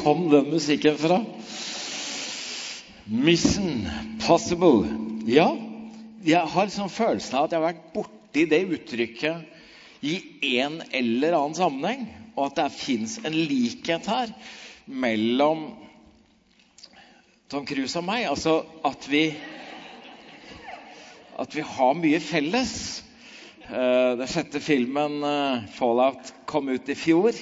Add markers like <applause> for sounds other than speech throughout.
Kom den musikken fra? Mission possible. Ja, jeg har sånn følelsen av at jeg har vært borti det uttrykket i en eller annen sammenheng, og at det fins en likhet her mellom Tom Cruise og meg. Altså at vi At vi har mye felles. Eh, den sjette filmen, eh, 'Fallout', kom ut i fjor.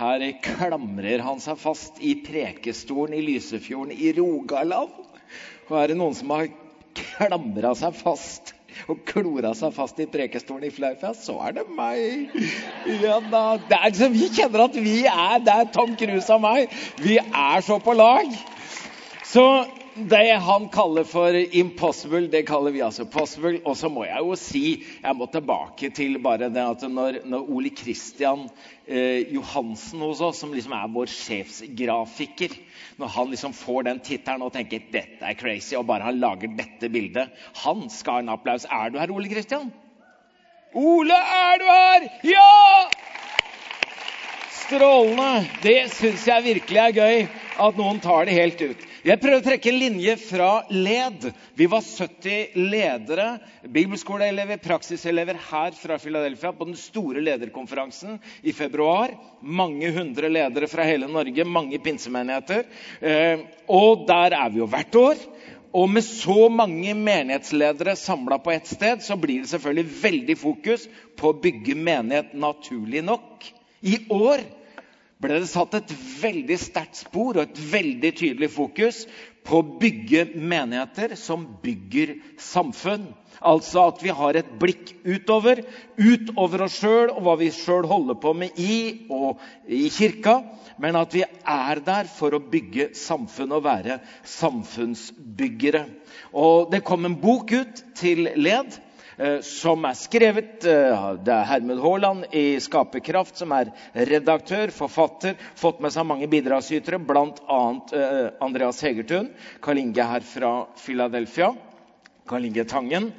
Her klamrer han seg fast i Prekestolen i Lysefjorden i Rogaland. Og er det noen som har klamra seg fast og klora seg fast i Prekestolen i Flaufjord, så er det meg. Ja. Det er liksom, vi kjenner at vi er Det er Tom Cruise og meg. Vi er så på lag. Så det han kaller for impossible, det kaller vi altså possible. Og så må jeg jo si Jeg må tilbake til bare det at når, når Ole Kristian Johansen hos oss, som liksom er vår sjefsgrafiker Når han liksom får den tittelen og tenker dette er crazy, og bare han lager dette bildet Han skal ha en applaus. Er du her, Ole Kristian? Ole, er du her? Ja! Strålende. Det syns jeg virkelig er gøy, at noen tar det helt ut. Jeg prøver å trekke en linje fra led. Vi var 70 ledere, bibelskoleelever, praksiselever her fra Philadelphia på den store lederkonferansen i februar. Mange hundre ledere fra hele Norge, mange pinsemenigheter. Eh, og der er vi jo hvert år. Og med så mange menighetsledere samla på ett sted, så blir det selvfølgelig veldig fokus på å bygge menighet naturlig nok. I år ble det satt et veldig sterkt spor og et veldig tydelig fokus på å bygge menigheter som bygger samfunn. Altså at vi har et blikk utover, utover oss sjøl og hva vi sjøl holder på med i og i kirka. Men at vi er der for å bygge samfunn og være samfunnsbyggere. Og Det kom en bok ut til Led som er skrevet. Eh, det er Hermund Haaland i Skaperkraft som er redaktør, forfatter. Fått med seg mange bidragsytere, bl.a. Eh, Andreas Hegertun. Karl Inge her fra Philadelphia. Karl Inge Tangen.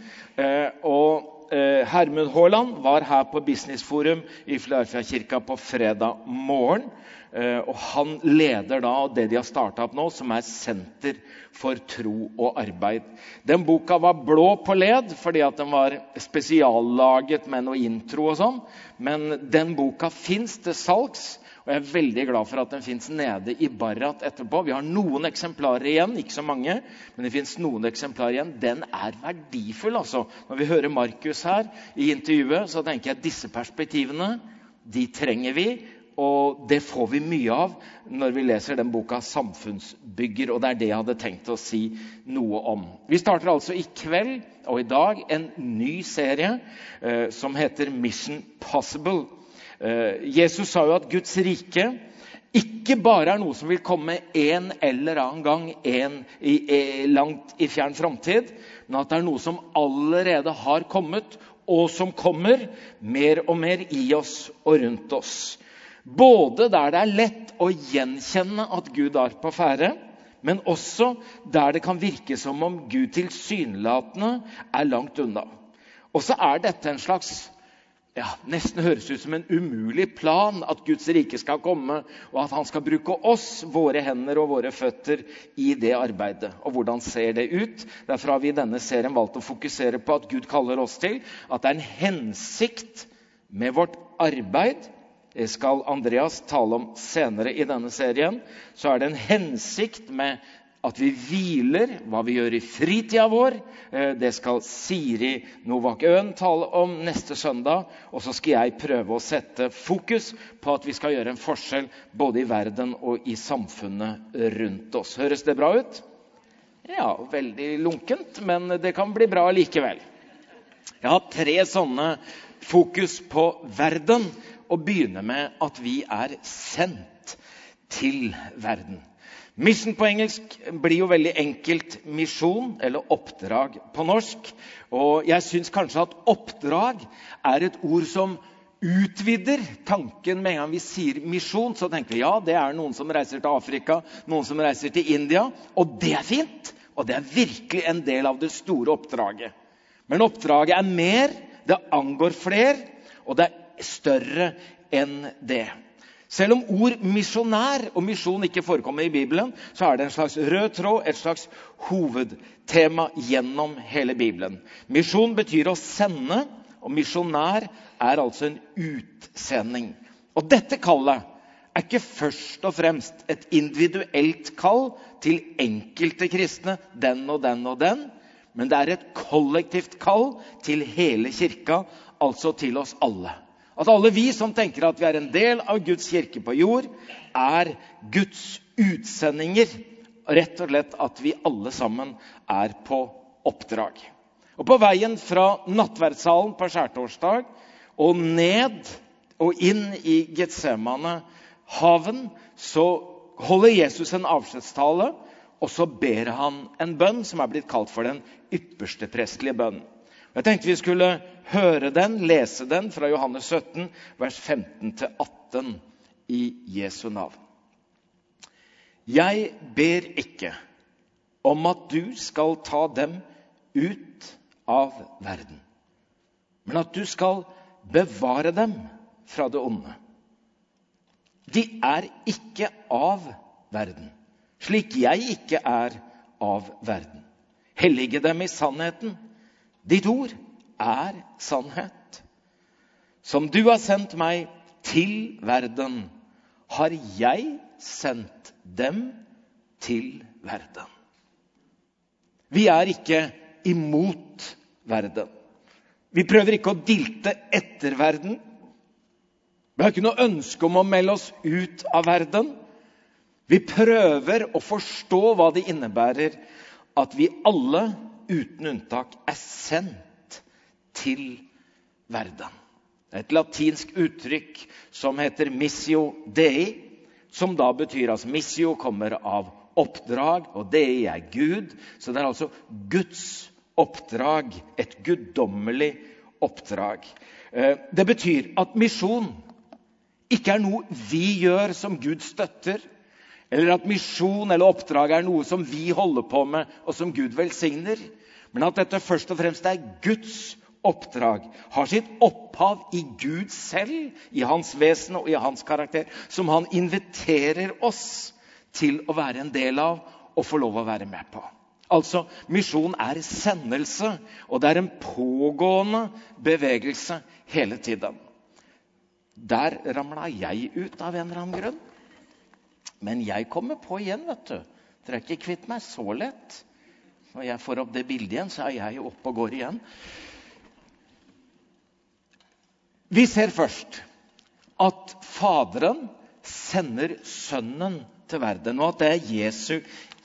Og Hermund Haaland var her på Businessforum i Philadelphia-kirka på fredag morgen. Eh, og Han leder da det de har starta opp nå, som er Senter for tro og arbeid. Den boka var blå på led fordi at den var spesiallaget med noe intro. og sånn. Men den boka fins til salgs, og jeg er veldig glad for at den fins nede i Barrat etterpå. Vi har noen eksemplarer igjen, ikke så mange, men det fins noen eksemplarer igjen. Den er verdifull. altså. Når vi hører Markus her i intervjuet, så tenker jeg at disse perspektivene de trenger vi. Og det får vi mye av når vi leser den boka 'Samfunnsbygger'. Og det er det jeg hadde tenkt å si noe om. Vi starter altså i kveld og i dag en ny serie eh, som heter 'Mission Possible'. Eh, Jesus sa jo at Guds rike ikke bare er noe som vil komme en eller annen gang en, i, i, langt i fjern framtid, men at det er noe som allerede har kommet, og som kommer mer og mer i oss og rundt oss. Både der det er lett å gjenkjenne at Gud er på ferde, men også der det kan virke som om Gud tilsynelatende er langt unna. Og så er dette en slags ja, Nesten høres ut som en umulig plan at Guds rike skal komme, og at han skal bruke oss, våre hender og våre føtter, i det arbeidet. Og hvordan ser det ut? Derfor har vi i denne serien valgt å fokusere på at Gud kaller oss til at det er en hensikt med vårt arbeid skal Andreas tale om senere i denne serien. Så er det en hensikt med at vi hviler, hva vi gjør i fritida vår. Eh, det skal Siri Novak Øen tale om neste søndag. Og så skal jeg prøve å sette fokus på at vi skal gjøre en forskjell både i verden og i samfunnet rundt oss. Høres det bra ut? Ja, veldig lunkent, men det kan bli bra likevel. Jeg har tre sånne fokus på verden å begynne med at vi er sendt til verden. Mission på engelsk blir jo veldig enkelt misjon, eller oppdrag på norsk. Og jeg syns kanskje at oppdrag er et ord som utvider tanken med en gang vi sier misjon. Så tenker vi ja, det er noen som reiser til Afrika, noen som reiser til India. Og det er fint. Og det er virkelig en del av det store oppdraget. Men oppdraget er mer, det angår flere, og det er større enn det. Selv om ord misjonær og misjon ikke forekommer i Bibelen, så er det en slags rød tråd, et slags hovedtema gjennom hele Bibelen. Misjon betyr å sende, og misjonær er altså en utsending. Og dette kallet er ikke først og fremst et individuelt kall til enkelte kristne, den og den og den, men det er et kollektivt kall til hele kirka, altså til oss alle. At alle vi som tenker at vi er en del av Guds kirke på jord, er Guds utsendinger. Rett og slett at vi alle sammen er på oppdrag. Og På veien fra nattverdssalen på skjærtorsdag og ned og inn i Getsemane haven, så holder Jesus en avskjedstale, og så ber han en bønn som er blitt kalt for den ypperste prestelige bønn. Jeg tenkte vi skulle høre den, lese den fra Johannes 17, vers 15-18 i Jesu navn. Jeg ber ikke om at du skal ta dem ut av verden, men at du skal bevare dem fra det onde. De er ikke av verden, slik jeg ikke er av verden. Hellige dem i sannheten. Ditt ord er sannhet. Som du har sendt meg til verden, har jeg sendt dem til verden. Vi er ikke imot verden. Vi prøver ikke å dilte etter verden. Vi har ikke noe ønske om å melde oss ut av verden. Vi prøver å forstå hva det innebærer at vi alle, uten unntak, er sendt til verden. Er et latinsk uttrykk som heter 'missio dei', som da betyr altså Missio kommer av oppdrag, og dei er Gud. Så det er altså Guds oppdrag, et guddommelig oppdrag. Eh, det betyr at misjon ikke er noe vi gjør som Gud støtter, eller at misjon eller oppdrag er noe som vi holder på med, og som Gud velsigner, men at dette først og fremst er Guds oppdrag, har sitt opphav i Gud selv, i hans vesen og i hans karakter, som han inviterer oss til å være en del av og få lov å være med på. Altså, Misjon er sendelse, og det er en pågående bevegelse hele tiden. Der ramla jeg ut av en eller annen grunn. Men jeg kommer på igjen, vet du. Dere er ikke kvitt meg så lett. Når jeg får opp det bildet igjen, så er jeg oppe og går igjen. Vi ser først at Faderen sender Sønnen til verden, og at det er Jesu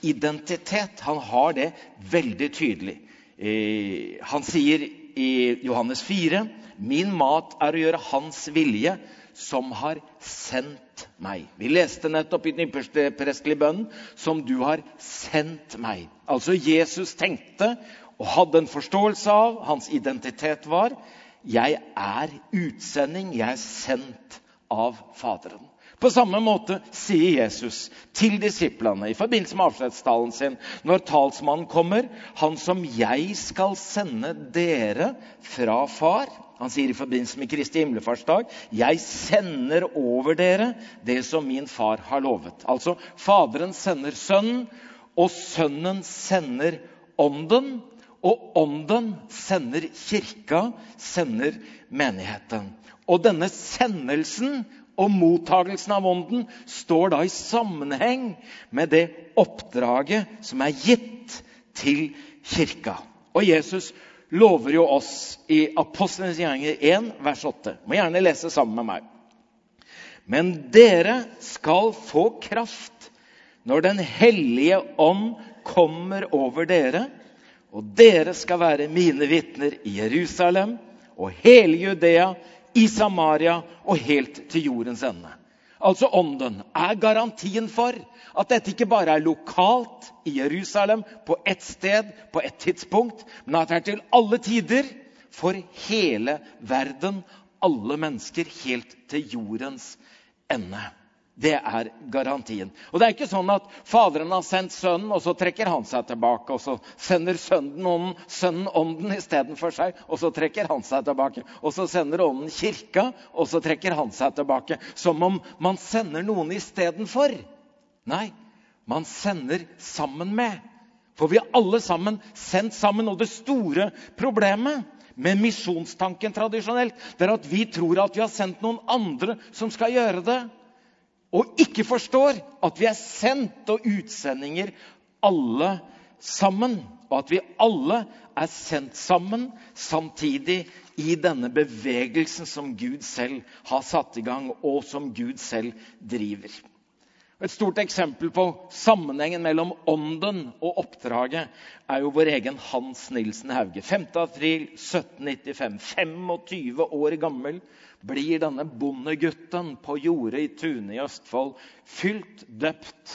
identitet. Han har det veldig tydelig. Eh, han sier i Johannes 4 Min mat er å gjøre Hans vilje, som har sendt meg. Vi leste nettopp i den ypperste prestelige bønnen, som du har sendt meg. Altså Jesus tenkte og hadde en forståelse av, hans identitet var, jeg er utsending, jeg er sendt av Faderen. På samme måte sier Jesus til disiplene i forbindelse med avskjedstalen sin når talsmannen kommer, 'Han som jeg skal sende dere fra Far' Han sier i forbindelse med Kristi himmelfartsdag, 'Jeg sender over dere det som min far har lovet'. Altså, Faderen sender Sønnen, og Sønnen sender Ånden. Og Ånden sender Kirka, sender menigheten. Og denne sendelsen og mottagelsen av Ånden står da i sammenheng med det oppdraget som er gitt til Kirka. Og Jesus lover jo oss i Apostlenes gjerninger 1, vers 8. Må gjerne lese sammen med meg. Men dere skal få kraft når Den hellige ånd kommer over dere, og dere skal være mine vitner i Jerusalem og hele Judea, i Samaria og helt til jordens ende. Altså Ånden er garantien for at dette ikke bare er lokalt i Jerusalem, på ett sted, på ett tidspunkt, men at det er til alle tider, for hele verden, alle mennesker, helt til jordens ende. Det er garantien. Og det er ikke sånn at Faderen har sendt Sønnen, og så trekker han seg tilbake. Og så sender Sønnen ånden, sønnen ånden istedenfor seg, og så trekker han seg tilbake. Og så sender Ånden Kirka, og så trekker han seg tilbake. Som om man sender noen istedenfor. Nei, man sender sammen med. For vi er alle sammen sendt sammen. Og det store problemet med misjonstanken tradisjonelt, det er at vi tror at vi har sendt noen andre som skal gjøre det og ikke forstår at vi er sendt og utsendinger alle sammen. Og at vi alle er sendt sammen samtidig i denne bevegelsen som Gud selv har satt i gang, og som Gud selv driver. Et stort eksempel på sammenhengen mellom ånden og oppdraget er jo vår egen Hans Nilsen Hauge. 5.4.1795, 25 år gammel, blir denne bondegutten på jordet i Tune i Østfold fylt, døpt,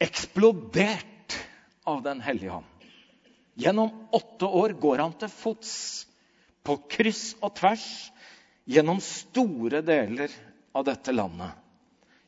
eksplodert av Den hellige hånd. Gjennom åtte år går han til fots, på kryss og tvers, gjennom store deler av dette landet.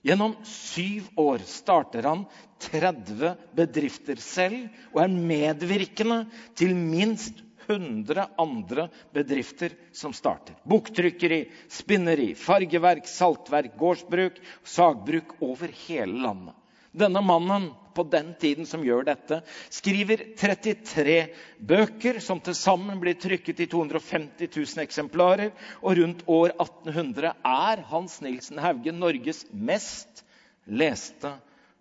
Gjennom syv år starter han 30 bedrifter selv og er medvirkende til minst 100 andre bedrifter som starter. Boktrykkeri, spinneri, fargeverk, saltverk, gårdsbruk, sagbruk over hele landet. Denne mannen på den tiden som gjør dette, skriver 33 bøker, som til sammen blir trykket i 250 000 eksemplarer. Og rundt år 1800 er Hans Nilsen Hauge Norges mest leste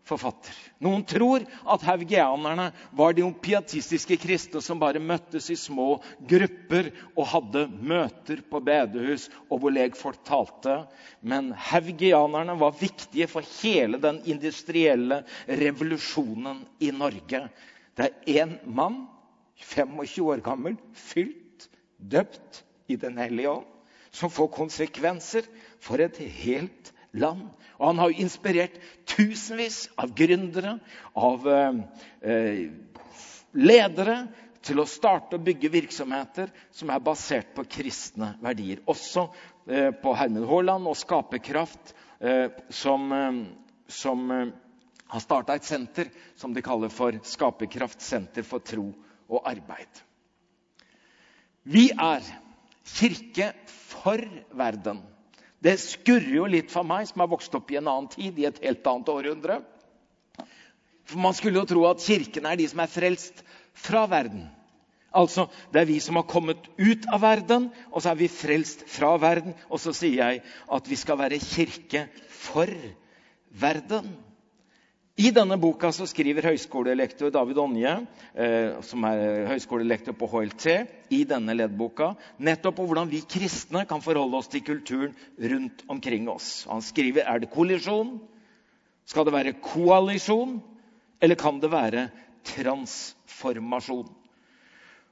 forfatter. Noen tror at haugianerne var de piatistiske kristne som bare møttes i små grupper og hadde møter på bedehus og hvor legfolk talte. Men haugianerne var viktige for hele den industrielle revolusjonen i Norge. Det er én mann, 25 år gammel, fylt, døpt i Den hellige ånd, som får konsekvenser for et helt land. Og han har jo inspirert tusenvis av gründere, av eh, ledere, til å starte og bygge virksomheter som er basert på kristne verdier. Også eh, på Hermen Haaland og Skaperkraft, eh, som, eh, som eh, har starta et senter som de kaller for Skaperkraft senter for tro og arbeid. Vi er kirke for verden. Det skurrer jo litt for meg, som har vokst opp i en annen tid, i et helt annet århundre. For Man skulle jo tro at kirken er de som er frelst fra verden. Altså, Det er vi som har kommet ut av verden, og så er vi frelst fra verden. Og så sier jeg at vi skal være kirke for verden. I denne boka så skriver høyskolelektor David Onje, eh, som er høyskolelektor på HLT, i denne leddboka nettopp om hvordan vi kristne kan forholde oss til kulturen rundt omkring oss. Han skriver er det kollisjon, skal det være koalisjon, eller kan det være transformasjon?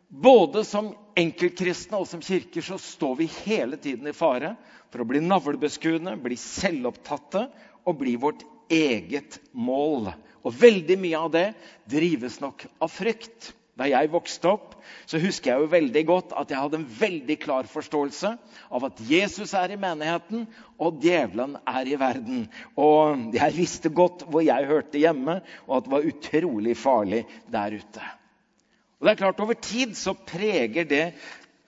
Både som enkeltkristne og som kirker så står vi hele tiden i fare for å bli navlebeskuende, bli selvopptatte og bli vårt eget mål. Og veldig mye av det drives nok av frykt. Da jeg vokste opp, så husker jeg jo veldig godt at jeg hadde en veldig klar forståelse av at Jesus er i menigheten, og djevelen er i verden. Og jeg visste godt hvor jeg hørte hjemme, og at det var utrolig farlig der ute. Og det er klart, Over tid så preger det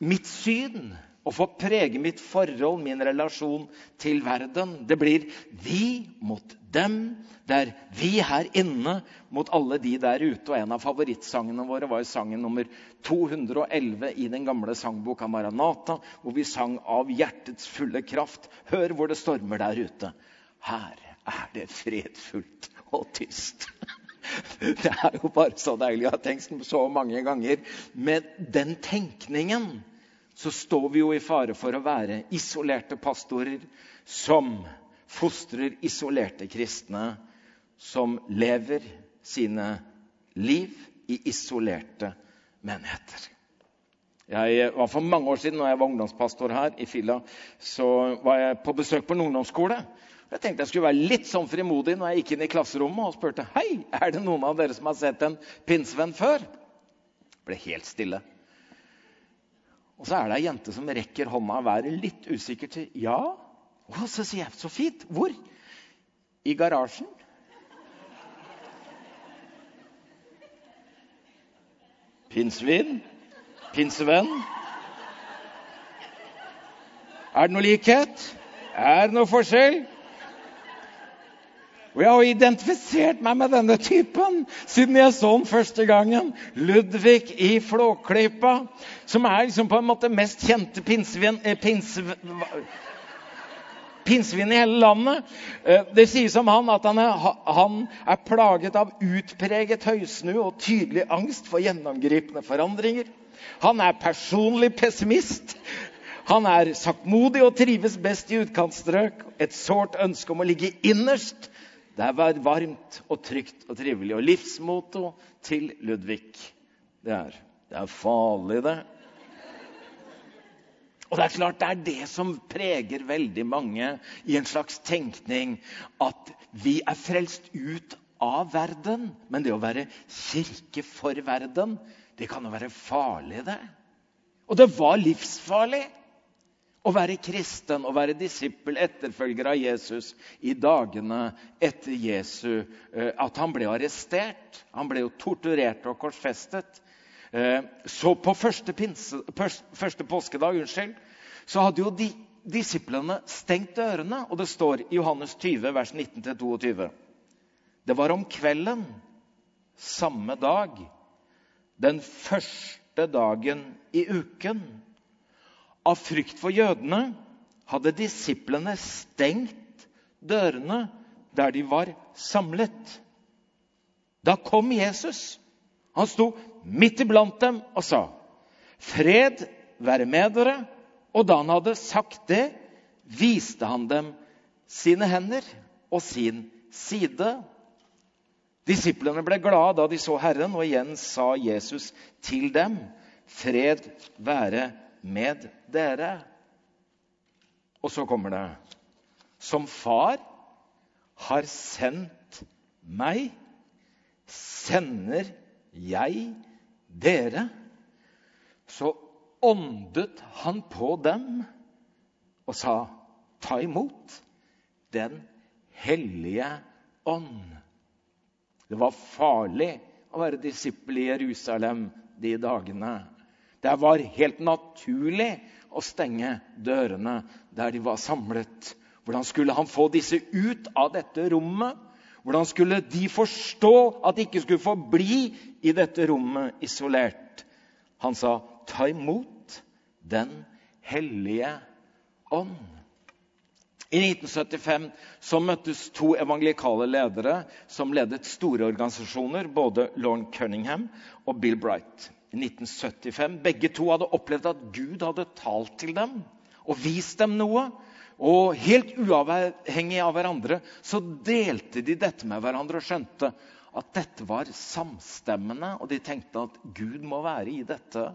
mitt syn og få prege mitt forhold, min relasjon til verden. Det blir vi mot dem. Det er vi her inne mot alle de der ute. Og en av favorittsangene våre var sangen nummer 211 i den gamle sangboka Maranata, hvor vi sang av hjertets fulle kraft. Hør hvor det stormer der ute. Her er det fredfullt og tyst. <laughs> Det er jo bare så deilig. Jeg har tenkt så mange ganger. Med den tenkningen så står vi jo i fare for å være isolerte pastorer som fostrer isolerte kristne som lever sine liv i isolerte menigheter. Jeg var For mange år siden når jeg var ungdomspastor her i Filla, så var jeg på besøk på en ungdomsskole. Jeg tenkte jeg skulle være litt sånn frimodig når jeg gikk inn i klasserommet og spurte hei, er det noen av dere som har sett en pinnsvenn før. Det ble helt stille. Og så er det ei jente som rekker hånda og være litt usikker til ja. Og så sier jeg så fint. Hvor? i garasjen. Pinnsvin? Pinsevenn? Er det noe likhet? Er det noe forskjell? Og jeg har identifisert meg med denne typen siden jeg så den første gangen. Ludvig i Flåklypa, som er liksom på en måte mest kjente pinsevin, eh, pinse, pinnsvin i hele landet. Eh, det sies om han at han er, han er plaget av utpreget høysnu og tydelig angst for gjennomgripende forandringer. Han er personlig pessimist. Han er saktmodig og trives best i utkantstrøk. Et sårt ønske om å ligge innerst det var varmt og trygt og trivelig. Og livsmotto til Ludvig det er det er farlig, det. Og det er klart det er det som preger veldig mange i en slags tenkning. At vi er frelst ut av verden. Men det å være kirke for verden, det kan jo være farlig, det. Og det var livsfarlig å være kristen og være disippel, etterfølger av Jesus, i dagene etter Jesu eh, At han ble arrestert. Han ble jo torturert og korsfestet. Eh, så på første, pinse, første påskedag unnskyld, så hadde jo de disiplene stengt dørene. Og det står i Johannes 20, vers 19-22. Det var om kvelden samme dag, den første dagen i uken av frykt for jødene hadde disiplene stengt dørene der de var samlet. Da kom Jesus. Han sto midt iblant dem og sa, 'Fred være med dere.' Og da han hadde sagt det, viste han dem sine hender og sin side. Disiplene ble glade da de så Herren, og igjen sa Jesus til dem, 'Fred være med dere. Og så kommer det Som far har sendt meg, sender jeg dere. Så åndet han på dem og sa, ta imot Den hellige ånd. Det var farlig å være disippel i Jerusalem de dagene. Det var helt naturlig å stenge dørene der de var samlet. Hvordan skulle han få disse ut av dette rommet? Hvordan skulle de forstå at de ikke skulle få bli i dette rommet isolert? Han sa, 'Ta imot Den hellige ånd'. I 1975 så møttes to evangelikale ledere som ledet store organisasjoner, både Lorne Cunningham og Bill Bright i 1975. Begge to hadde opplevd at Gud hadde talt til dem og vist dem noe. Og helt uavhengig av hverandre så delte de dette med hverandre og skjønte at dette var samstemmende, og de tenkte at Gud må være i dette.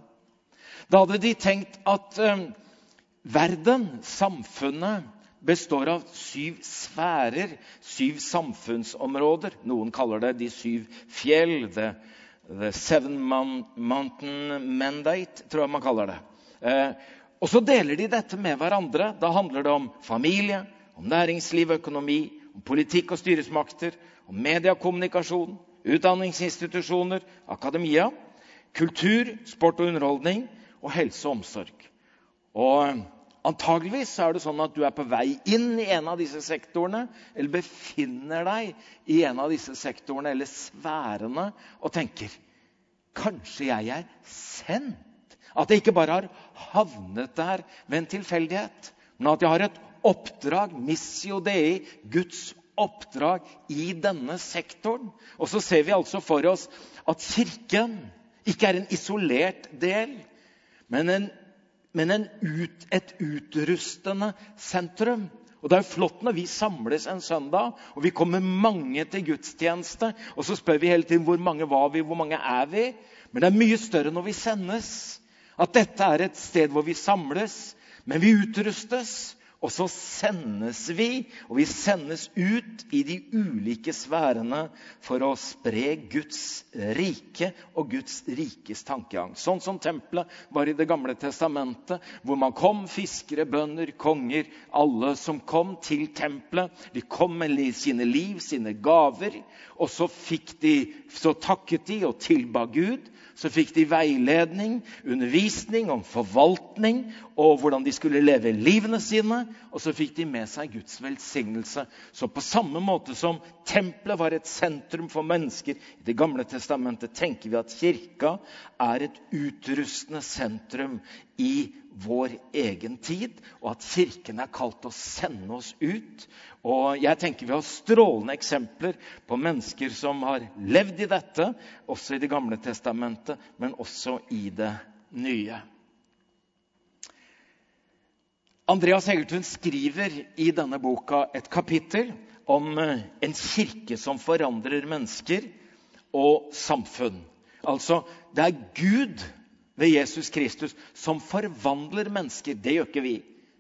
Da hadde de tenkt at eh, verden, samfunnet, består av syv sfærer, syv samfunnsområder. Noen kaller det de syv fjell. det The Seven Mountain Mandate, tror jeg man kaller det. Eh, og så deler de dette med hverandre. Da handler det om familie, om næringsliv, og økonomi, om politikk og styresmakter, om media og kommunikasjon, utdanningsinstitusjoner, akademia, kultur, sport og underholdning og helse og omsorg. Og Antageligvis er det sånn at du er på vei inn i en av disse sektorene, eller befinner deg i en av disse sektorene eller sfærene og tenker Kanskje jeg er sendt? At jeg ikke bare har havnet der ved en tilfeldighet, men at jeg har et oppdrag, missio dei, Guds oppdrag i denne sektoren. Og så ser vi altså for oss at Kirken ikke er en isolert del, men en men ut, et utrustende sentrum. Og Det er flott når vi samles en søndag og vi kommer mange til gudstjeneste. Og så spør vi hele tiden hvor mange var vi, hvor mange er vi? Men det er mye større når vi sendes. At dette er et sted hvor vi samles, men vi utrustes. Og så sendes vi, og vi sendes ut i de ulike sfærene for å spre Guds rike og Guds rikes tankegang. Sånn som tempelet var i Det gamle testamentet, hvor man kom, fiskere, bønder, konger, alle som kom til tempelet. De kom med sine liv, sine gaver, og så, de, så takket de og tilba Gud så fikk de veiledning, undervisning om forvaltning og hvordan de skulle leve livene sine. Og så fikk de med seg Guds velsignelse. Så på samme måte som tempelet var et sentrum for mennesker i Det gamle testamentet, tenker vi at kirka er et utrustende sentrum i vår egen tid, og at Kirken er kalt til å sende oss ut. Og jeg tenker Vi har strålende eksempler på mennesker som har levd i dette, også i Det gamle testamentet, men også i det nye. Andreas Hegertun skriver i denne boka et kapittel om eh, en kirke som forandrer mennesker og samfunn. Altså, det er Gud ved Jesus Kristus som forvandler mennesker. Det gjør ikke vi.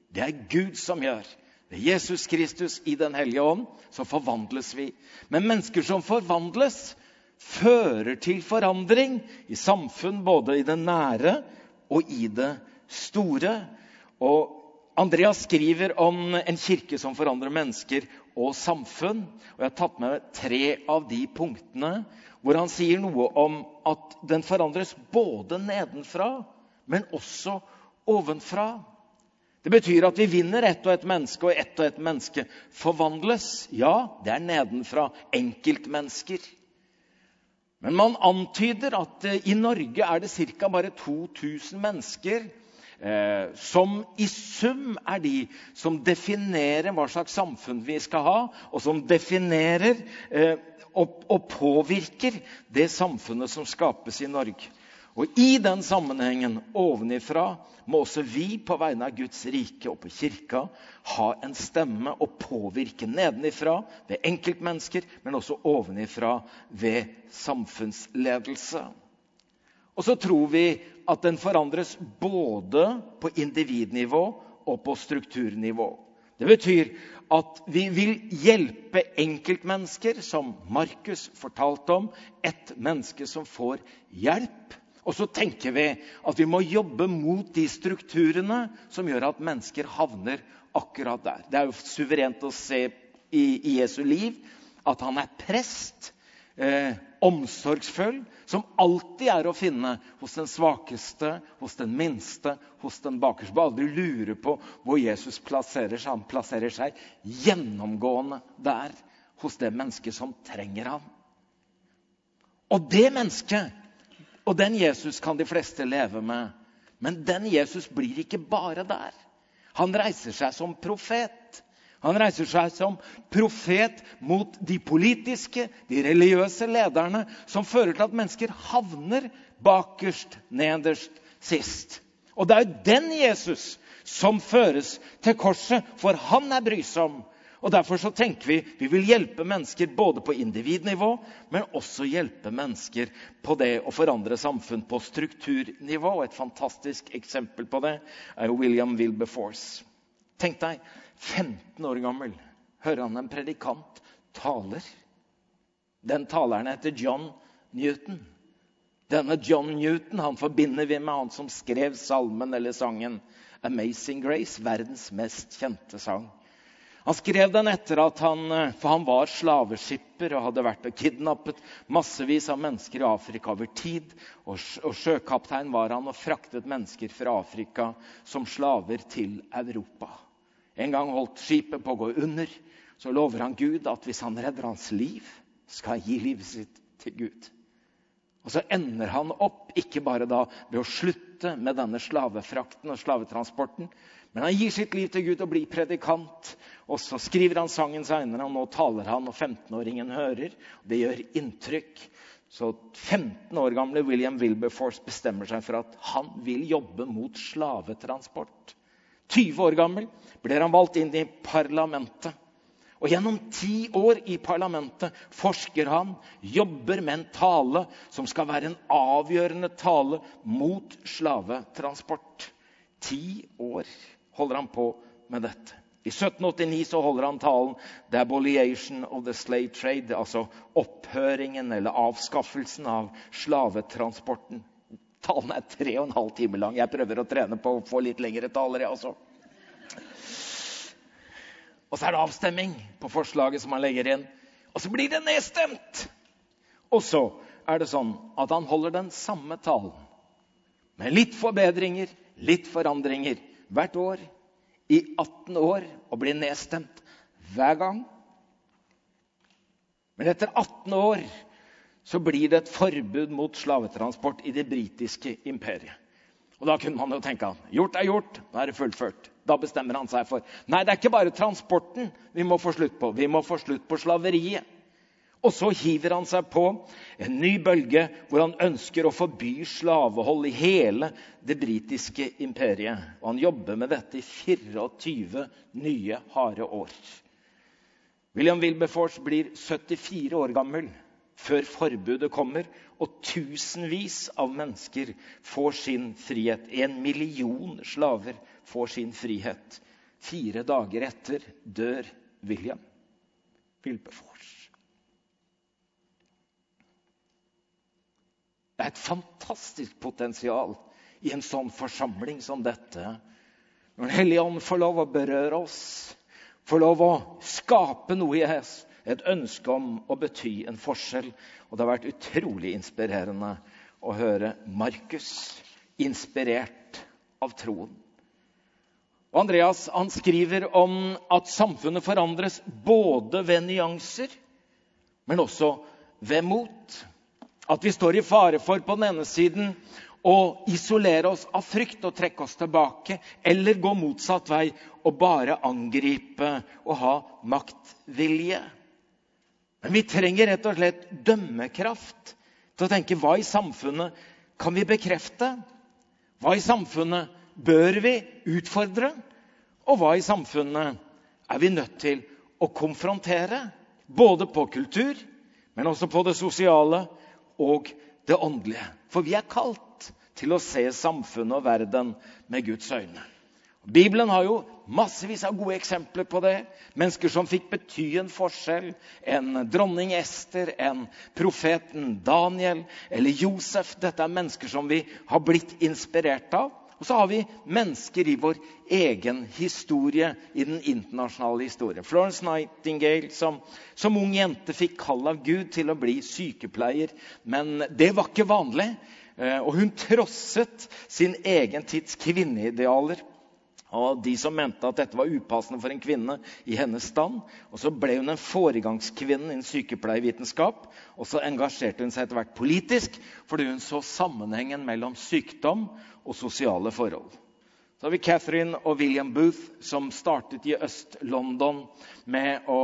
Det er Gud som gjør. Ved Jesus Kristus i Den hellige ånd så forvandles vi. Men mennesker som forvandles, fører til forandring i samfunn, både i det nære og i det store. Og Andreas skriver om en kirke som forandrer mennesker og samfunn. Og Jeg har tatt med tre av de punktene hvor han sier noe om at den forandres både nedenfra, men også ovenfra. Det betyr at vi vinner ett og ett menneske, og ett og ett menneske forvandles. Ja, det er nedenfra. Enkeltmennesker. Men man antyder at eh, i Norge er det ca. bare 2000 mennesker eh, som i sum er de som definerer hva slags samfunn vi skal ha, og som definerer eh, og, og påvirker det samfunnet som skapes i Norge. Og I den sammenhengen ovenifra må også vi på vegne av Guds rike og på kirka ha en stemme og påvirke nedenifra ved enkeltmennesker, men også ovenifra ved samfunnsledelse. Og så tror vi at den forandres både på individnivå og på strukturnivå. Det betyr at vi vil hjelpe enkeltmennesker, som Markus fortalte om. Et menneske som får hjelp. Og så tenker vi at vi må jobbe mot de strukturene som gjør at mennesker havner akkurat der. Det er jo suverent å se i, i Jesu liv at han er prest eh, omsorgsfull, som alltid er å finne hos den svakeste, hos den minste, hos den bakerste. Aldri lure på hvor Jesus plasserer seg. Han plasserer seg gjennomgående der, hos det mennesket som trenger ham. Og det mennesket og den Jesus kan de fleste leve med. Men den Jesus blir ikke bare der. Han reiser seg som profet. Han reiser seg som profet mot de politiske, de religiøse lederne som fører til at mennesker havner bakerst, nederst, sist. Og det er jo den Jesus som føres til korset, for han er brysom. Og Derfor så tenker vi vi vil hjelpe mennesker både på individnivå, men også hjelpe mennesker på det å forandre samfunn på strukturnivå. Og et fantastisk eksempel på det er William Wilberforce. Tenk deg 15 år gammel hører han en predikant taler. Den taleren heter John Newton. Denne John Newton han forbinder vi med han som skrev salmen eller sangen 'Amazing Grace', verdens mest kjente sang. Han skrev den etter at han For han var slaveskipper og hadde vært og kidnappet massevis av mennesker i Afrika over tid. Og, og sjøkaptein var han og fraktet mennesker fra Afrika som slaver til Europa. En gang holdt skipet på å gå under. Så lover han Gud at hvis han redder hans liv, skal han gi livet sitt til Gud. Og så ender han opp ikke bare da ved å slutte med denne slavefrakten og slavetransporten, men han gir sitt liv til Gud og blir predikant. Og så skriver han sangen seinere, og nå taler han, og 15-åringen hører. Det gjør inntrykk. Så 15 år gamle William Wilberforce bestemmer seg for at han vil jobbe mot slavetransport. 20 år gammel blir han valgt inn i parlamentet. Og Gjennom ti år i parlamentet forsker han, jobber med en tale som skal være en avgjørende tale mot slavetransport. Ti år holder han på med dette. I 1789 så holder han talen 'The Aboliation of the slave trade', altså opphøringen eller avskaffelsen av slavetransporten. Talen er tre og en halv time lang. Jeg prøver å trene på å få litt lengre taler, jeg også. Og så er det avstemming på forslaget som han legger inn. Og så blir det nedstemt! Og så er det sånn at han holder den samme talen. Med litt forbedringer, litt forandringer hvert år i 18 år og blir nedstemt hver gang. Men etter 18 år så blir det et forbud mot slavetransport i det britiske imperiet. Og Da kunne man jo tenke han, gjort er gjort, nå er det fullført. Da bestemmer han seg for nei, det er ikke bare transporten vi må få slutt på. Vi må få slutt på slaveriet. Og så hiver han seg på en ny bølge hvor han ønsker å forby slavehold i hele det britiske imperiet. Og han jobber med dette i 24 nye, harde år. William Wilberforce blir 74 år gammel før forbudet kommer, og tusenvis av mennesker får sin frihet. En million slaver får sin frihet. Fire dager etter dør William Wilberforce. Det er et fantastisk potensial i en sånn forsamling som dette. Når Den hellige ånd får lov å berøre oss, får lov å skape noe i oss, et ønske om å bety en forskjell. Og det har vært utrolig inspirerende å høre Markus inspirert av troen. Og Andreas han skriver om at samfunnet forandres både ved nyanser, men også ved mot. At vi står i fare for på den ene siden å isolere oss av frykt og trekke oss tilbake, eller gå motsatt vei og bare angripe og ha maktvilje. Men vi trenger rett og slett dømmekraft til å tenke hva i samfunnet kan vi bekrefte? Hva i samfunnet bør vi utfordre? Og hva i samfunnet er vi nødt til å konfrontere? Både på kultur, men også på det sosiale og det åndelige. For vi er kalt til å se samfunnet og verden med Guds øyne. Bibelen har jo massevis av gode eksempler på det. Mennesker som fikk bety en forskjell. En dronning Ester, en profeten Daniel eller Josef. Dette er mennesker som vi har blitt inspirert av. Og så har vi mennesker i vår egen historie, i den internasjonale historien. Florence Nightingale som, som ung jente fikk kall av Gud til å bli sykepleier. Men det var ikke vanlig. Eh, og hun trosset sin egen tids kvinneidealer og de som mente at dette var upassende for en kvinne i hennes stand. Og Så ble hun en foregangskvinne innen sykepleievitenskap. Og så engasjerte hun seg etter hvert politisk fordi hun så sammenhengen mellom sykdom og sosiale forhold. Så har vi Catherine og William Booth, som startet i Øst-London med å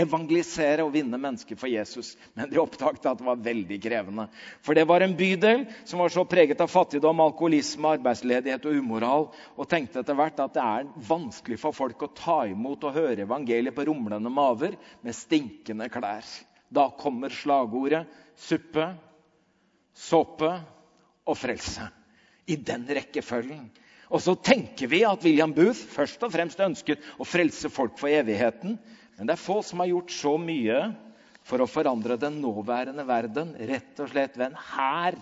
evangelisere og vinne mennesker for Jesus. Men de oppdaget at det var veldig krevende. For det var en bydel som var så preget av fattigdom, alkoholisme, arbeidsledighet og umoral. Og tenkte etter hvert at det er vanskelig for folk å ta imot og høre evangeliet på rumlende maver med stinkende klær. Da kommer slagordet suppe, såpe og frelse. I den rekkefølgen. Og så tenker vi at William Booth først og fremst ønsket å frelse folk for evigheten. Men det er få som har gjort så mye for å forandre den nåværende verden rett og slett ved en hær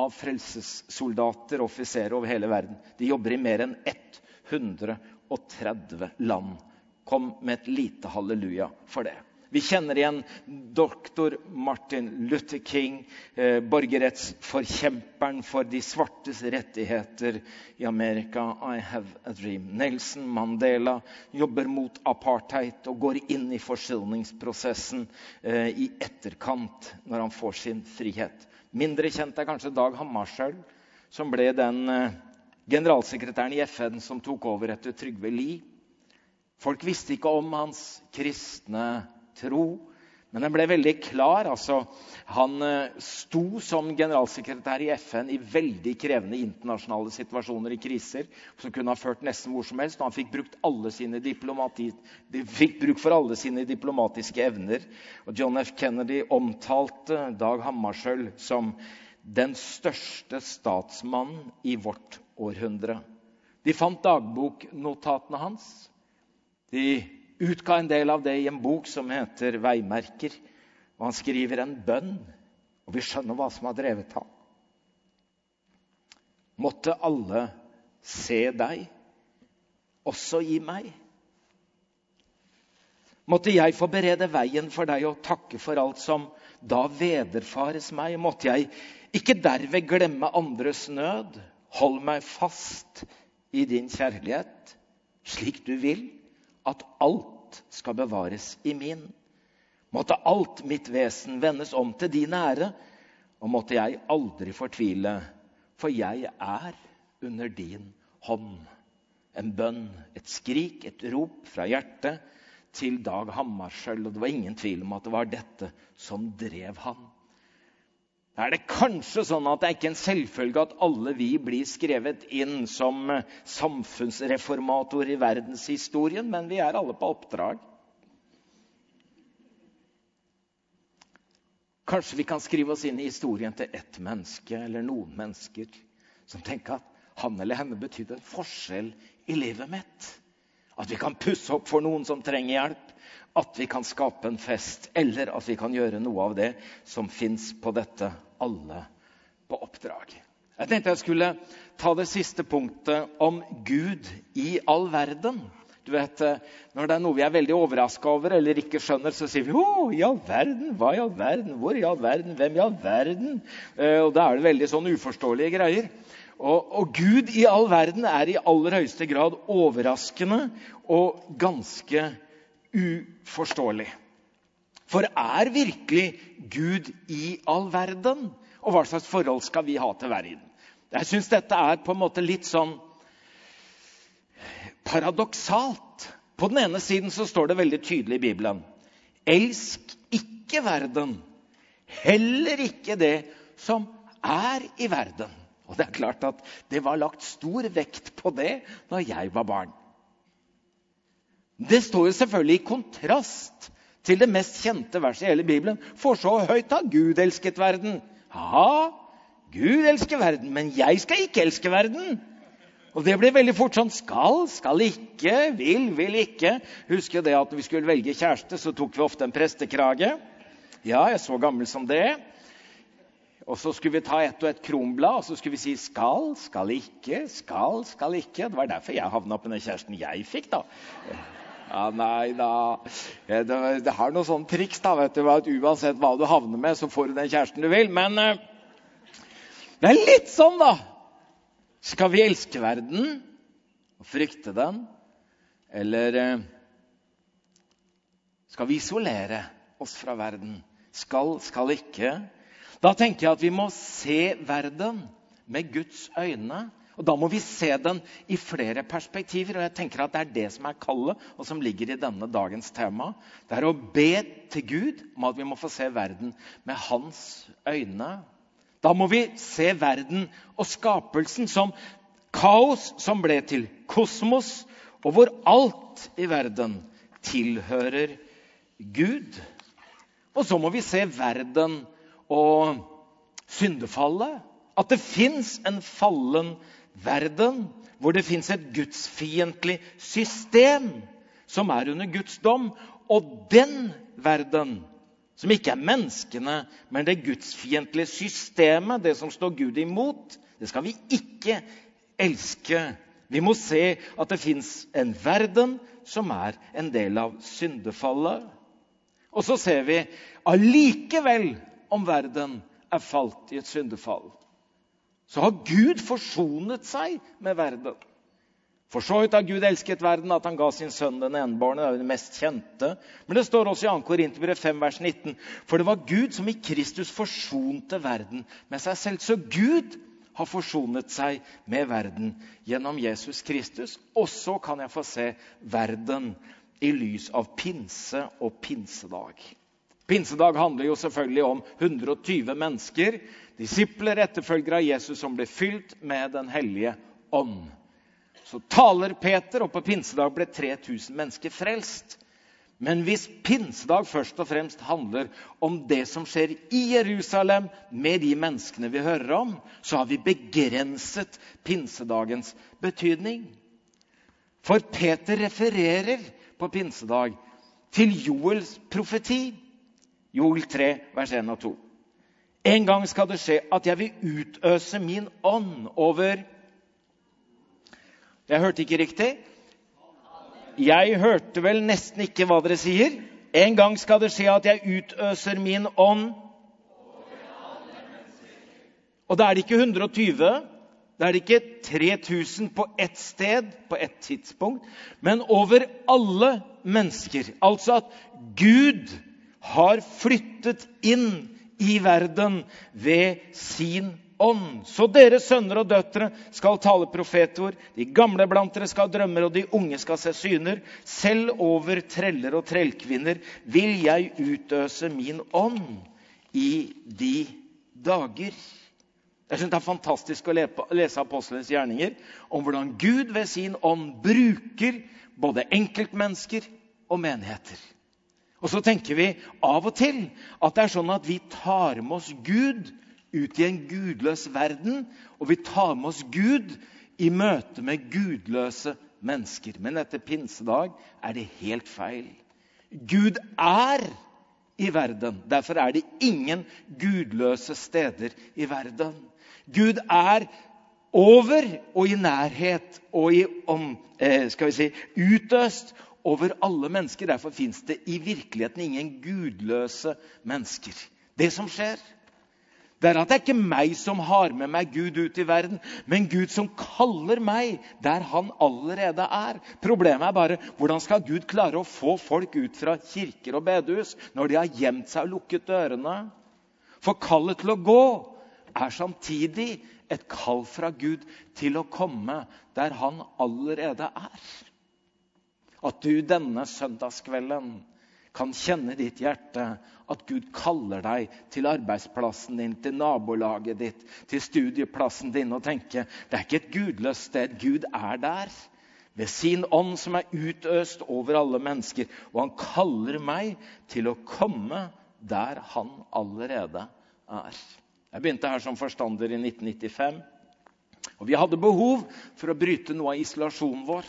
av frelsessoldater og offiserer over hele verden. De jobber i mer enn 130 land. Kom med et lite halleluja for det. Vi kjenner igjen doktor Martin Luther King, eh, borgerrettsforkjemperen for de svartes rettigheter i Amerika. I have a dream. Nelson Mandela jobber mot apartheid og går inn i forsoningsprosessen eh, i etterkant når han får sin frihet. Mindre kjent er kanskje Dag Hammarskjöld, som ble den eh, generalsekretæren i FN som tok over etter Trygve Lie. Folk visste ikke om hans kristne tro. Men den ble veldig klar. altså Han eh, sto som generalsekretær i FN i veldig krevende internasjonale situasjoner i kriser som kunne ha ført nesten hvor som helst. Og han fikk fikk bruk for alle sine diplomatiske evner. Og John F. Kennedy omtalte Dag Hammarskjöld som den største statsmannen i vårt århundre. De fant dagboknotatene hans. De utga en del av det i en bok som heter 'Veimerker'. Og han skriver en bønn, og vi skjønner hva som har drevet ham. Måtte alle se deg, også i meg. Måtte jeg få berede veien for deg og takke for alt som da vederfares meg. Måtte jeg ikke derved glemme andres nød. Hold meg fast i din kjærlighet, slik du vil at alt skal bevares i min. Måtte alt mitt vesen vendes om til din ære, og måtte jeg aldri fortvile, for jeg er under din hånd. En bønn, et skrik, et rop fra hjertet til Dag Hammarskjöld. Og det var ingen tvil om at det var dette som drev han. Er det kanskje sånn at det er ikke en selvfølge at alle vi blir skrevet inn som samfunnsreformator i verdenshistorien, men vi er alle på oppdrag. Kanskje vi kan skrive oss inn i historien til ett menneske eller noen mennesker som tenker at han eller henne betydde en forskjell i livet mitt. At vi kan pusse opp for noen som trenger hjelp. At vi kan skape en fest. Eller at vi kan gjøre noe av det som fins på dette alle på oppdrag. Jeg tenkte jeg skulle ta det siste punktet om Gud i all verden. Du vet, Når det er noe vi er veldig overraska over eller ikke skjønner, så sier vi 'Å, i all verden? Hva i all verden? Hvor i all verden? Hvem i all verden?' Eh, og Da er det veldig sånn uforståelige greier. Og, og, Gud i all verden er i aller høyeste grad overraskende og ganske uforståelig. For er virkelig Gud i all verden? Og hva slags forhold skal vi ha til verden? Jeg syns dette er på en måte litt sånn paradoksalt. På den ene siden så står det veldig tydelig i Bibelen Elsk ikke verden, heller ikke det som er i verden. Og det er klart at det var lagt stor vekt på det når jeg var barn. Det står jo selvfølgelig i kontrast til det mest kjente verset i hele Bibelen. For så høyt har Gud elsket verden. Ja, Gud elsker verden, men jeg skal ikke elske verden. Og det blir veldig fort sånn skal, skal ikke, vil, vil ikke. Husker det at når vi skulle velge kjæreste, så tok vi ofte en prestekrage. Ja, jeg er så gammel som det. Og så skulle vi ta ett og ett kronblad og så skulle vi si 'skal', 'skal ikke', 'skal', 'skal ikke'. Det var derfor jeg havna på den kjæresten jeg fikk, da. Ja, Nei da. Det, det har noen sånne triks. da, vet du, at Uansett hva du havner med, så får du den kjæresten du vil. Men uh, det er litt sånn, da. Skal vi elske verden og frykte den? Eller uh, skal vi isolere oss fra verden? Skal, skal ikke? Da tenker jeg at vi må se verden med Guds øyne. Og Da må vi se den i flere perspektiver. og jeg tenker at Det er det som er kallet, og som ligger i denne dagens tema. Det er å be til Gud om at vi må få se verden med hans øyne. Da må vi se verden og skapelsen som kaos som ble til kosmos, og hvor alt i verden tilhører Gud. Og så må vi se verden og syndefallet. At det fins en fallen verden hvor det fins et gudsfiendtlig system som er under Guds dom. Og den verden, som ikke er menneskene, men det gudsfiendtlige systemet, det som står Gud imot, det skal vi ikke elske. Vi må se at det fins en verden som er en del av syndefallet. Og så ser vi allikevel om verden er falt i et syndefall, så har Gud forsonet seg med verden. For så vidt har Gud elsket verden at han ga sin sønn den enbårne. Det er jo det mest kjente. Men det står også i 2. Korinterbrev 5, vers 19. For det var Gud som i Kristus forsonte verden med seg selv. Så Gud har forsonet seg med verden gjennom Jesus Kristus. Og så kan jeg få se verden i lys av pinse og pinsedag. Pinsedag handler jo selvfølgelig om 120 mennesker, disipler, etterfølgere av Jesus, som ble fylt med Den hellige ånd. Så taler Peter, og på pinsedag ble 3000 mennesker frelst. Men hvis pinsedag først og fremst handler om det som skjer i Jerusalem med de menneskene vi hører om, så har vi begrenset pinsedagens betydning. For Peter refererer på pinsedag til Joels profeti. Joel 3, vers 1 og 2. En gang skal det skje at jeg vil utøse min ånd over Jeg hørte ikke riktig. Jeg hørte vel nesten ikke hva dere sier. En gang skal det skje at jeg utøser min ånd Og da er det ikke 120, da er det ikke 3000 på ett sted på ett tidspunkt, men over alle mennesker. Altså at Gud har flyttet inn i verden ved sin ånd. Så dere sønner og døtre skal tale profetord, de gamle blant dere skal ha drømmer, og de unge skal se syner. Selv over treller og trellkvinner vil jeg utøse min ånd i de dager. Jeg synes Det er fantastisk å lese apostlenes gjerninger om hvordan Gud ved sin ånd bruker både enkeltmennesker og menigheter. Og så tenker vi av og til at det er sånn at vi tar med oss Gud ut i en gudløs verden, og vi tar med oss Gud i møte med gudløse mennesker. Men etter pinsedag er det helt feil. Gud er i verden. Derfor er det ingen gudløse steder i verden. Gud er over og i nærhet og i om, eh, skal vi si, utøst over alle mennesker. Derfor fins det i virkeligheten ingen gudløse mennesker. Det som skjer, det er at det er ikke meg som har med meg Gud ut i verden, men Gud som kaller meg der han allerede er. Problemet er bare hvordan skal Gud klare å få folk ut fra kirker og bedehus når de har gjemt seg og lukket dørene? For kallet til å gå er samtidig et kall fra Gud til å komme der han allerede er. At du denne søndagskvelden kan kjenne ditt hjerte at Gud kaller deg til arbeidsplassen din, til nabolaget ditt, til studieplassen din, og tenke det er ikke et gudløst sted. Gud er der. Ved sin ånd som er utøst over alle mennesker. Og han kaller meg til å komme der han allerede er. Jeg begynte her som forstander i 1995. Og vi hadde behov for å bryte noe av isolasjonen vår.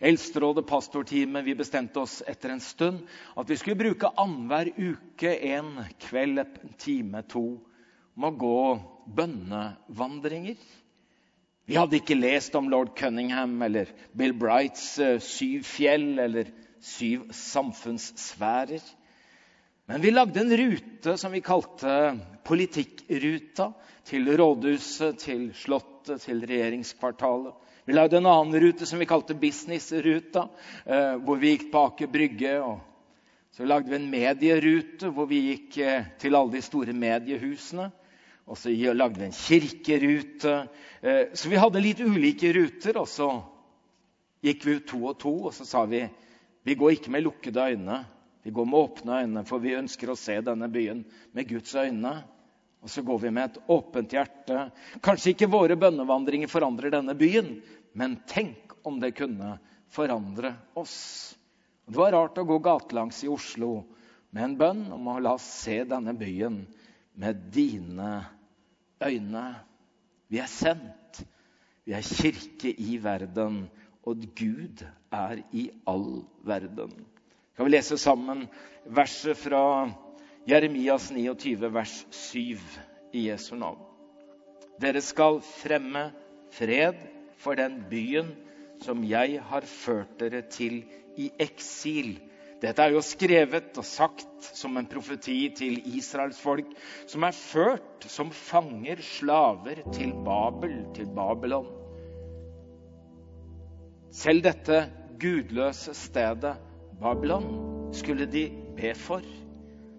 Eldsterådet, pastorteamet, vi bestemte oss etter en stund at vi skulle bruke annenhver uke en kveld, en time, to, om å gå bønnevandringer. Vi hadde ikke lest om lord Cunningham eller Bill Brights uh, syv fjell eller syv samfunnssfærer. Men vi lagde en rute som vi kalte politikkruta. Til rådhuset, til Slottet, til regjeringskvartalet. Vi lagde en annen rute som vi kalte businessruta, eh, hvor vi gikk på Aker Brygge. og så lagde vi en medierute hvor vi gikk eh, til alle de store mediehusene. Og så lagde vi en kirkerute. Eh, så vi hadde litt ulike ruter. Og så gikk vi ut to og to, og så sa vi vi går ikke med lukkede øyne. Vi går med åpne øyne, for vi ønsker å se denne byen med Guds øyne. Og så går vi med et åpent hjerte. Kanskje ikke våre bønnevandringer forandrer denne byen, men tenk om det kunne forandre oss. Det var rart å gå gatelangs i Oslo med en bønn om å la oss se denne byen med dine øyne. Vi er sendt. Vi er kirke i verden, og Gud er i all verden. Kan vi lese sammen verset fra Jeremias 29, vers 7 i Jesu navn. Dere skal fremme fred for den byen som jeg har ført dere til i eksil. Dette er jo skrevet og sagt som en profeti til Israels folk, som er ført som fanger, slaver, til Babel, til Babylon. Selv dette gudløse stedet, Babylon, skulle de be for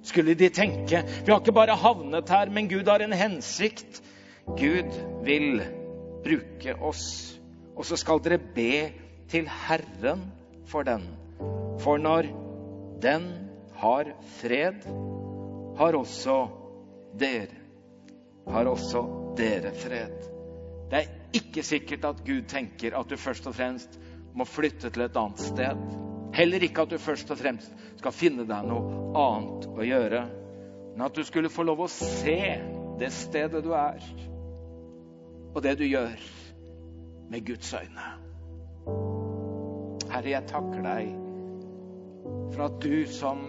skulle de tenke. Vi har ikke bare havnet her, men Gud har en hensikt. Gud vil bruke oss. Og så skal dere be til Herren for den. For når den har fred, har også dere har også dere fred. Det er ikke sikkert at Gud tenker at du først og fremst må flytte til et annet sted. Heller ikke at du først og fremst skal finne deg noe annet å gjøre, men at du skulle få lov å se det stedet du er, og det du gjør, med Guds øyne. Herre, jeg takker deg For at du som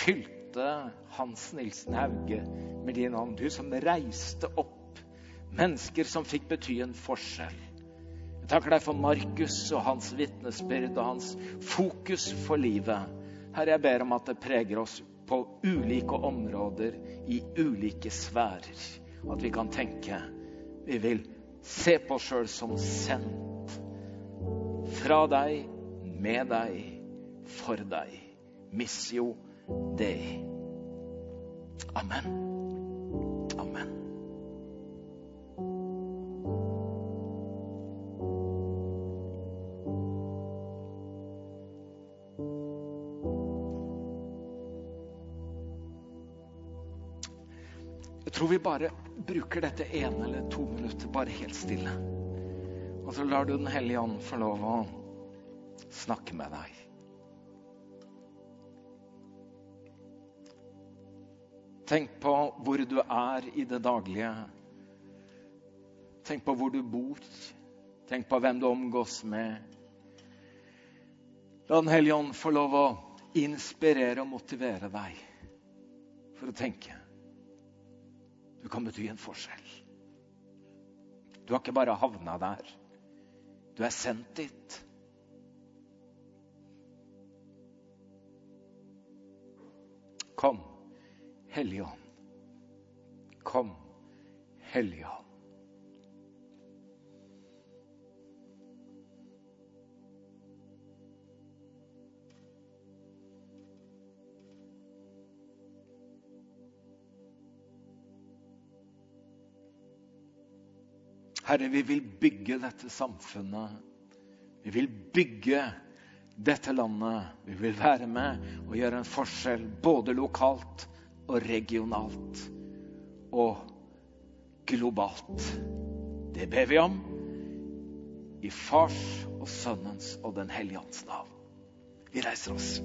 fylte Hans Nilsen Hauge med din ånd, du som reiste opp mennesker som fikk bety en forskjell. Jeg takker deg for Markus og hans vitnesbyrd og hans fokus for livet. Herre, jeg ber om at det preger oss på ulike områder, i ulike sfærer. At vi kan tenke vi vil se på oss sjøl som sendt fra deg, med deg, for deg. Missio Dei. Amen. Amen. Jeg tror vi bare bruker dette ene eller to minutter bare helt stille. Og så lar du Den hellige ånd få lov å snakke med deg. Tenk på hvor du er i det daglige. Tenk på hvor du bor. Tenk på hvem du omgås med. La Den hellige ånd få lov å inspirere og motivere deg for å tenke. Du kan bety en forskjell. Du har ikke bare havna der. Du er sendt dit. Kom, Hellige Ånd. Kom, Hellige Ånd. Herre, vi vil bygge dette samfunnet. Vi vil bygge dette landet. Vi vil være med og gjøre en forskjell både lokalt og regionalt og globalt. Det ber vi om i Fars og Sønnens og Den hellige ånds navn. Vi reiser oss.